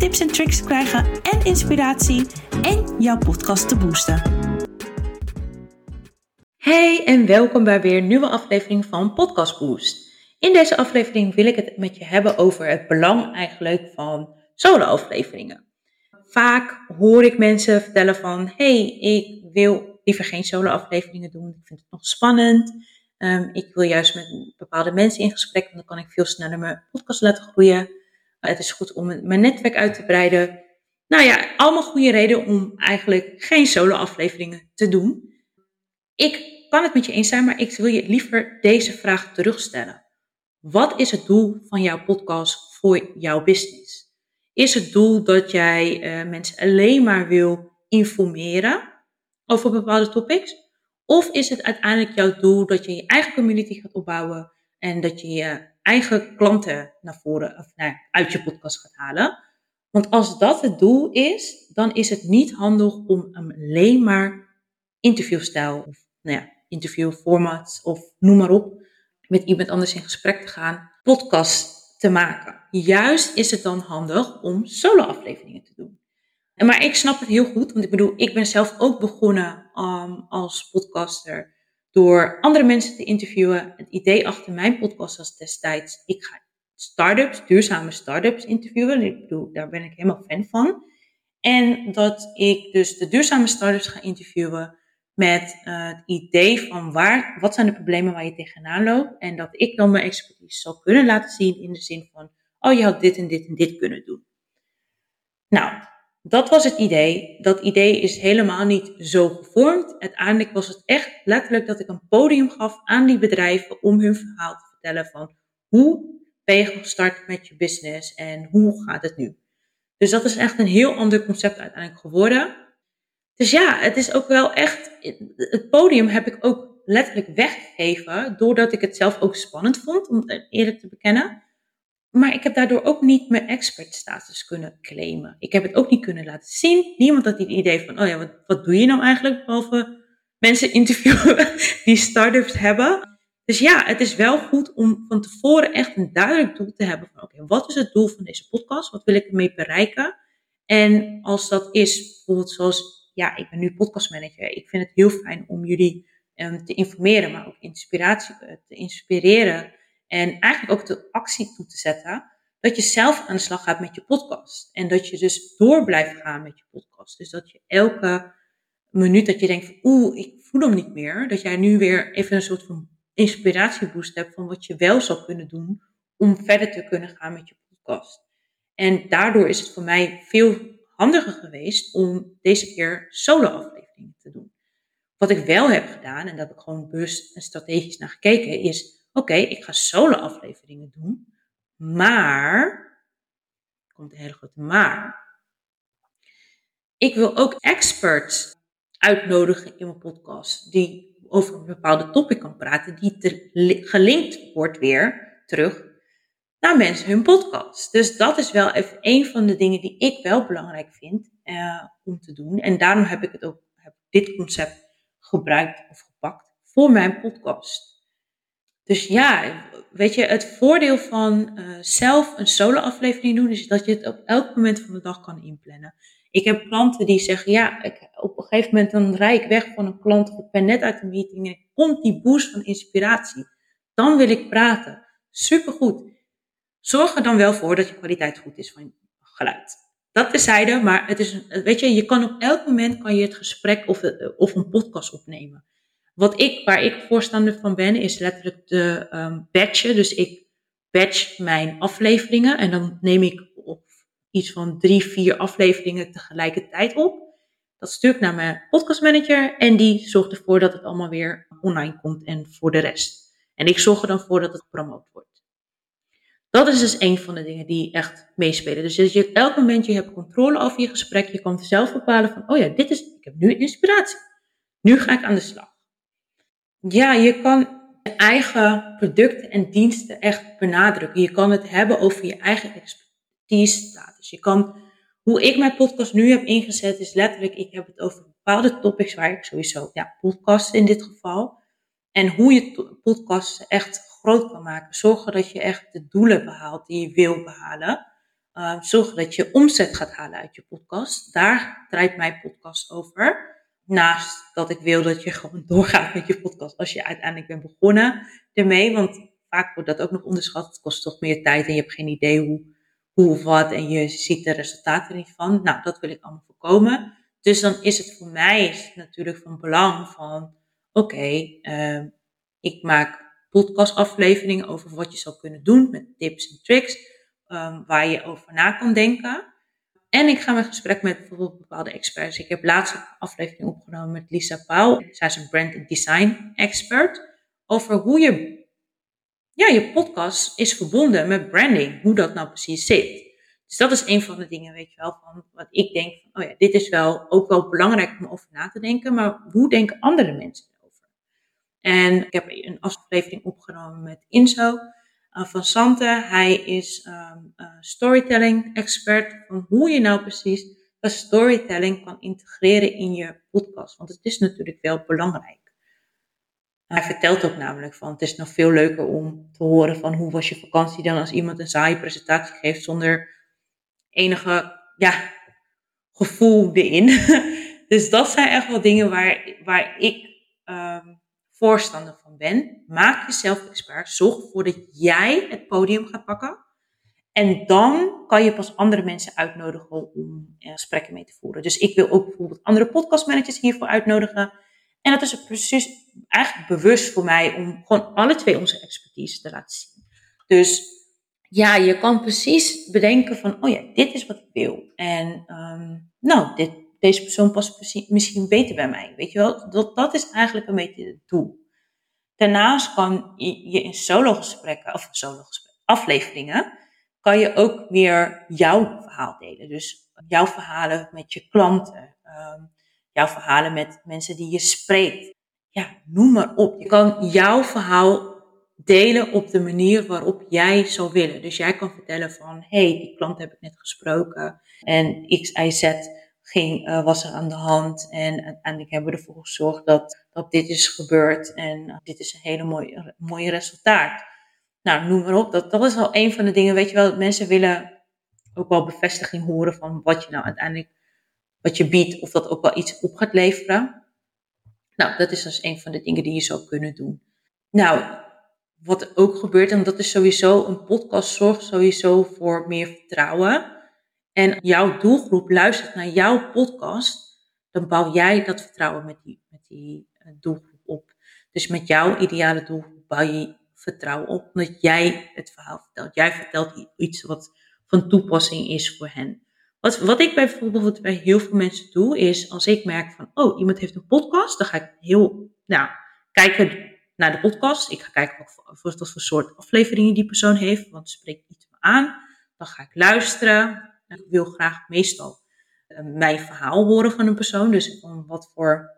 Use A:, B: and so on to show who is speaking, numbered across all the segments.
A: tips en tricks te krijgen en inspiratie en jouw podcast te boosten. Hey en welkom bij weer een nieuwe aflevering van Podcast Boost. In deze aflevering wil ik het met je hebben over het belang eigenlijk van solo-afleveringen. Vaak hoor ik mensen vertellen van, hey, ik wil liever geen solo-afleveringen doen, ik vind het nog spannend. Um, ik wil juist met bepaalde mensen in gesprek, want dan kan ik veel sneller mijn podcast laten groeien. Het is goed om mijn netwerk uit te breiden. Nou ja, allemaal goede reden om eigenlijk geen solo-afleveringen te doen. Ik kan het met je eens zijn, maar ik wil je liever deze vraag terugstellen. Wat is het doel van jouw podcast voor jouw business? Is het doel dat jij uh, mensen alleen maar wil informeren over bepaalde topics? Of is het uiteindelijk jouw doel dat je je eigen community gaat opbouwen en dat je je eigen klanten naar voren of nou, uit je podcast gaat halen? Want als dat het doel is, dan is het niet handig om alleen maar interviewstijl of nou ja, of noem maar op, met iemand anders in gesprek te gaan, podcast te maken. Juist is het dan handig om solo-afleveringen te doen. Maar ik snap het heel goed, want ik bedoel, ik ben zelf ook begonnen um, als podcaster door andere mensen te interviewen. Het idee achter mijn podcast was destijds, ik ga startups, duurzame startups interviewen. Ik bedoel, daar ben ik helemaal fan van. En dat ik dus de duurzame startups ga interviewen met uh, het idee van waar, wat zijn de problemen waar je tegenaan loopt. En dat ik dan mijn expertise zal kunnen laten zien in de zin van, oh je had dit en dit en dit kunnen doen. Nou, dat was het idee. Dat idee is helemaal niet zo gevormd. Uiteindelijk was het echt letterlijk dat ik een podium gaf aan die bedrijven om hun verhaal te vertellen van hoe ben je gestart met je business en hoe gaat het nu. Dus dat is echt een heel ander concept uiteindelijk geworden. Dus ja, het is ook wel echt, het podium heb ik ook letterlijk weggegeven doordat ik het zelf ook spannend vond, om het eerlijk te bekennen. Maar ik heb daardoor ook niet mijn expertstatus kunnen claimen. Ik heb het ook niet kunnen laten zien. Niemand had het idee van, oh ja, wat, wat doe je nou eigenlijk behalve mensen interviewen die start-ups hebben. Dus ja, het is wel goed om van tevoren echt een duidelijk doel te hebben van, oké, wat is het doel van deze podcast? Wat wil ik ermee bereiken? En als dat is bijvoorbeeld zoals, ja, ik ben nu podcastmanager. Ik vind het heel fijn om jullie um, te informeren, maar ook inspiratie eh, te inspireren en eigenlijk ook de actie toe te zetten, dat je zelf aan de slag gaat met je podcast. En dat je dus door blijft gaan met je podcast. Dus dat je elke minuut dat je denkt, oeh, ik voel hem niet meer, dat jij nu weer even een soort van inspiratieboost hebt van wat je wel zou kunnen doen om verder te kunnen gaan met je podcast. En daardoor is het voor mij veel handiger geweest om deze keer solo-afleveringen te doen. Wat ik wel heb gedaan, en daar heb ik gewoon bewust en strategisch naar gekeken, is oké, ik ga solo afleveringen doen, maar, komt een hele grote maar, ik wil ook experts uitnodigen in mijn podcast die over een bepaalde topic kan praten, die gelinkt wordt weer terug naar mensen hun podcast. Dus dat is wel even een van de dingen die ik wel belangrijk vind uh, om te doen. En daarom heb ik het ook, heb dit concept gebruikt of gepakt voor mijn podcast. Dus ja, weet je, het voordeel van uh, zelf een solo-aflevering doen is dat je het op elk moment van de dag kan inplannen. Ik heb klanten die zeggen, ja, ik, op een gegeven moment dan rijd ik weg van een klant ik ben net uit een meeting en komt die boost van inspiratie. Dan wil ik praten. Supergoed. Zorg er dan wel voor dat je kwaliteit goed is van geluid. Dat zijde, maar het is, weet je, je kan op elk moment kan je het gesprek of, of een podcast opnemen. Wat ik, waar ik voorstander van ben, is letterlijk de um, batchen. Dus ik batch mijn afleveringen en dan neem ik iets van drie, vier afleveringen tegelijkertijd op. Dat stuur ik naar mijn podcastmanager en die zorgt ervoor dat het allemaal weer online komt en voor de rest. En ik zorg er dan voor dat het gepromoot wordt. Dat is dus een van de dingen die echt meespelen. Dus dat je elk moment je hebt controle over je gesprek. Je kan zelf bepalen van, oh ja, dit is, ik heb nu inspiratie. Nu ga ik aan de slag. Ja, je kan je eigen producten en diensten echt benadrukken. Je kan het hebben over je eigen expertise status. Je kan, hoe ik mijn podcast nu heb ingezet, is letterlijk, ik heb het over bepaalde topics waar ik sowieso, ja, podcast in dit geval. En hoe je podcast echt groot kan maken. Zorgen dat je echt de doelen behaalt die je wil behalen. Uh, zorgen dat je omzet gaat halen uit je podcast. Daar draait mijn podcast over. Naast dat ik wil dat je gewoon doorgaat met je podcast als je uiteindelijk bent begonnen ermee. Want vaak wordt dat ook nog onderschat. Het kost toch meer tijd en je hebt geen idee hoe, hoe of wat. En je ziet de resultaten niet van. Nou, dat wil ik allemaal voorkomen. Dus dan is het voor mij natuurlijk van belang van, oké, uh, ik maak podcastafleveringen over wat je zou kunnen doen met tips en tricks um, waar je over na kan denken. En ik ga met gesprek met bijvoorbeeld bepaalde experts. Ik heb laatst een aflevering opgenomen met Lisa Pauw. Zij is een brand design expert. Over hoe je, ja, je podcast is verbonden met branding. Hoe dat nou precies zit. Dus dat is een van de dingen, weet je wel, van wat ik denk van, oh ja, dit is wel ook wel belangrijk om over na te denken. Maar hoe denken andere mensen en ik heb een aflevering opgenomen met Inzo uh, van Sante. Hij is um, uh, storytelling expert van hoe je nou precies dat storytelling kan integreren in je podcast. Want het is natuurlijk wel belangrijk. Hij vertelt ook namelijk van het is nog veel leuker om te horen van hoe was je vakantie dan als iemand een saaie presentatie geeft zonder enige ja, gevoel erin. dus dat zijn echt wel dingen waar, waar ik um, voorstander van ben. Maak jezelf expert. Zorg ervoor dat jij het podium gaat pakken. En dan kan je pas andere mensen uitnodigen om gesprekken mee te voeren. Dus ik wil ook bijvoorbeeld andere podcastmanagers hiervoor uitnodigen. En dat is precies eigenlijk bewust voor mij om gewoon alle twee onze expertise te laten zien. Dus ja, je kan precies bedenken van, oh ja, dit is wat ik wil. En um, nou, dit, deze persoon past misschien beter bij mij. Weet je wel, dat, dat is eigenlijk een beetje het doel. Daarnaast kan je in solo gesprekken, of solo afleveringen, kan je ook weer jouw verhaal delen. Dus jouw verhalen met je klanten, ehm, jouw verhalen met mensen die je spreekt. Ja, noem maar op. Je kan jouw verhaal delen op de manier waarop jij zou willen. Dus jij kan vertellen van, hey, die klant heb ik net gesproken en X, Y, Z ging, uh, was er aan de hand. En uiteindelijk hebben we ervoor gezorgd dat, dat dit is gebeurd. En uh, dit is een hele mooie, mooie resultaat. Nou, noem maar op. Dat, dat is wel een van de dingen, weet je wel, dat mensen willen ook wel bevestiging horen van wat je nou uiteindelijk, wat je biedt, of dat ook wel iets op gaat leveren. Nou, dat is dus een van de dingen die je zou kunnen doen. Nou, wat ook gebeurt, en dat is sowieso, een podcast zorgt sowieso voor meer vertrouwen en jouw doelgroep luistert naar jouw podcast, dan bouw jij dat vertrouwen met die, met die eh, doelgroep op. Dus met jouw ideale doelgroep bouw je vertrouwen op, omdat jij het verhaal vertelt. Jij vertelt iets wat van toepassing is voor hen. Wat, wat ik bijvoorbeeld bij heel veel mensen doe, is als ik merk van, oh, iemand heeft een podcast, dan ga ik heel, nou, kijken naar de podcast. Ik ga kijken wat voor, soort afleveringen die persoon heeft, want spreekt iets me aan. Dan ga ik luisteren. Ik wil graag meestal uh, mijn verhaal horen van een persoon. Dus wat voor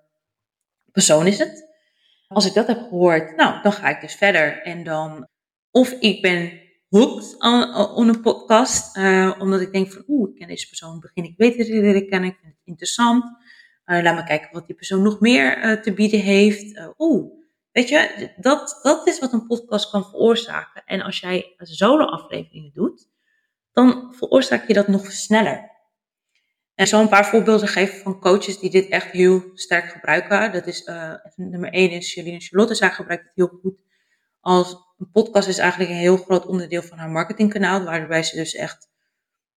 A: persoon is het? Als ik dat heb gehoord, nou, dan ga ik dus verder. En dan, of ik ben hooked aan, een podcast, uh, omdat ik denk van, oeh, ik ken deze persoon, begin ik beter te leren kennen, ik vind het interessant. Laat me kijken wat die persoon nog meer te bieden heeft. oeh, weet je, dat, dat is wat een podcast kan veroorzaken. En als jij solo-afleveringen doet, dan veroorzaak je dat nog sneller. En zal een paar voorbeelden geven van coaches die dit echt heel sterk gebruiken. Dat is uh, nummer 1 is Charlene Charlotte. Zij gebruikt het heel goed. Als een podcast is eigenlijk een heel groot onderdeel van haar marketingkanaal. Waarbij ze dus echt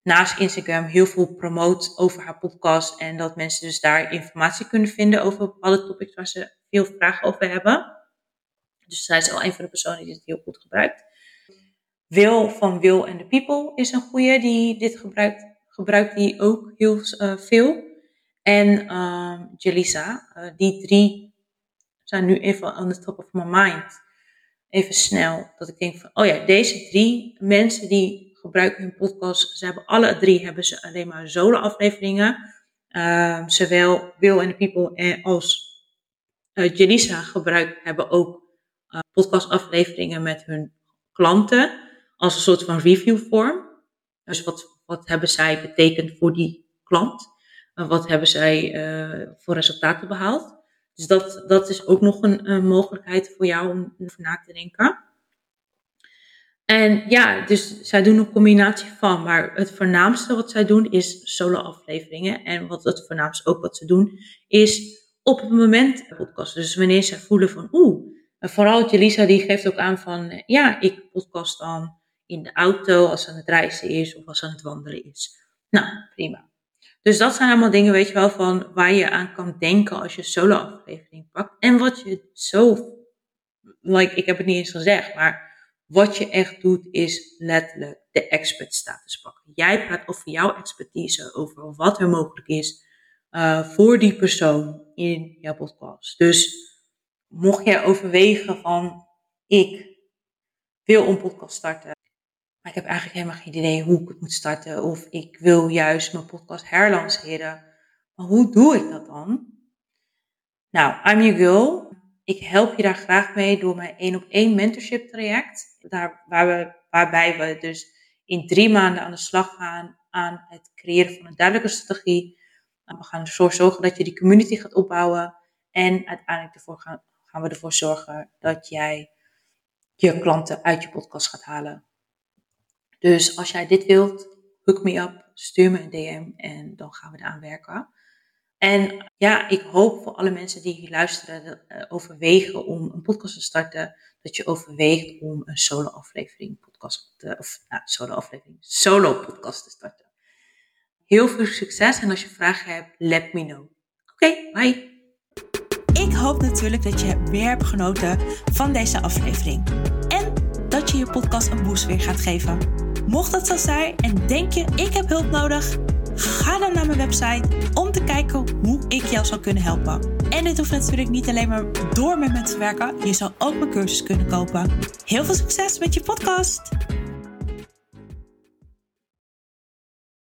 A: naast Instagram heel veel promoot over haar podcast. En dat mensen dus daar informatie kunnen vinden over bepaalde topics waar ze veel vragen over hebben. Dus zij is al een van de personen die dit heel goed gebruikt. Wil van Will and the People is een goede die dit gebruikt. Gebruikt die ook heel uh, veel. En uh, Jelisa, uh, die drie zijn nu even on the top of my mind. even snel dat ik denk van, oh ja, deze drie mensen die gebruiken hun podcast, ze hebben alle drie hebben ze alleen maar solo afleveringen. Uh, zowel Will and the People als uh, Jelisa gebruiken hebben ook uh, podcast afleveringen met hun klanten als een soort van review vorm. Dus wat, wat hebben zij betekend voor die klant? En wat hebben zij uh, voor resultaten behaald? Dus dat, dat is ook nog een, mogelijkheid voor jou om over na te denken. En ja, dus zij doen een combinatie van, maar het voornaamste wat zij doen is solo afleveringen. En wat het voornaamste ook wat ze doen is op het moment podcast. Dus wanneer ze voelen van oeh, vooral Jelisa die geeft ook aan van ja, ik podcast dan in de auto als ze aan het reizen is of als ze aan het wandelen is. Nou, prima. Dus dat zijn allemaal dingen, weet je wel, van waar je aan kan denken als je solo aflevering pakt. En wat je zo, like, ik heb het niet eens gezegd, maar wat je echt doet is letterlijk de expert status pakken. Jij praat over jouw expertise, over wat er mogelijk is uh, voor die persoon in jouw podcast. Dus mocht jij overwegen van, ik wil een podcast starten, maar ik heb eigenlijk helemaal geen idee hoe ik het moet starten. Of ik wil juist mijn podcast herlanceren. Maar hoe doe ik dat dan? Nou, I'm your girl. Ik help je daar graag mee door mijn één op één mentorship traject. Daar, waar we, waarbij we dus in drie maanden aan de slag gaan aan het creëren van een duidelijke strategie. we gaan ervoor zorgen dat je die community gaat opbouwen. En uiteindelijk ervoor gaan we ervoor zorgen dat jij je klanten uit je podcast gaat halen. Dus als jij dit wilt, hook me up, stuur me een DM en dan gaan we eraan werken. En ja, ik hoop voor alle mensen die hier luisteren, uh, overwegen om een podcast te starten, dat je overweegt om een solo aflevering podcast te, of nou, solo aflevering, solo podcast te starten. Heel veel succes en als je vragen hebt, let me know. Oké, bye.
B: Ik hoop natuurlijk dat je weer hebt genoten van deze aflevering en dat je je podcast een boost weer gaat geven. Mocht dat zo zijn en denk je ik heb hulp nodig, ga dan naar mijn website om te kijken hoe ik jou zou kunnen helpen. En dit hoeft natuurlijk niet alleen maar door met me te werken, je zou ook mijn cursus kunnen kopen. Heel veel succes met je podcast!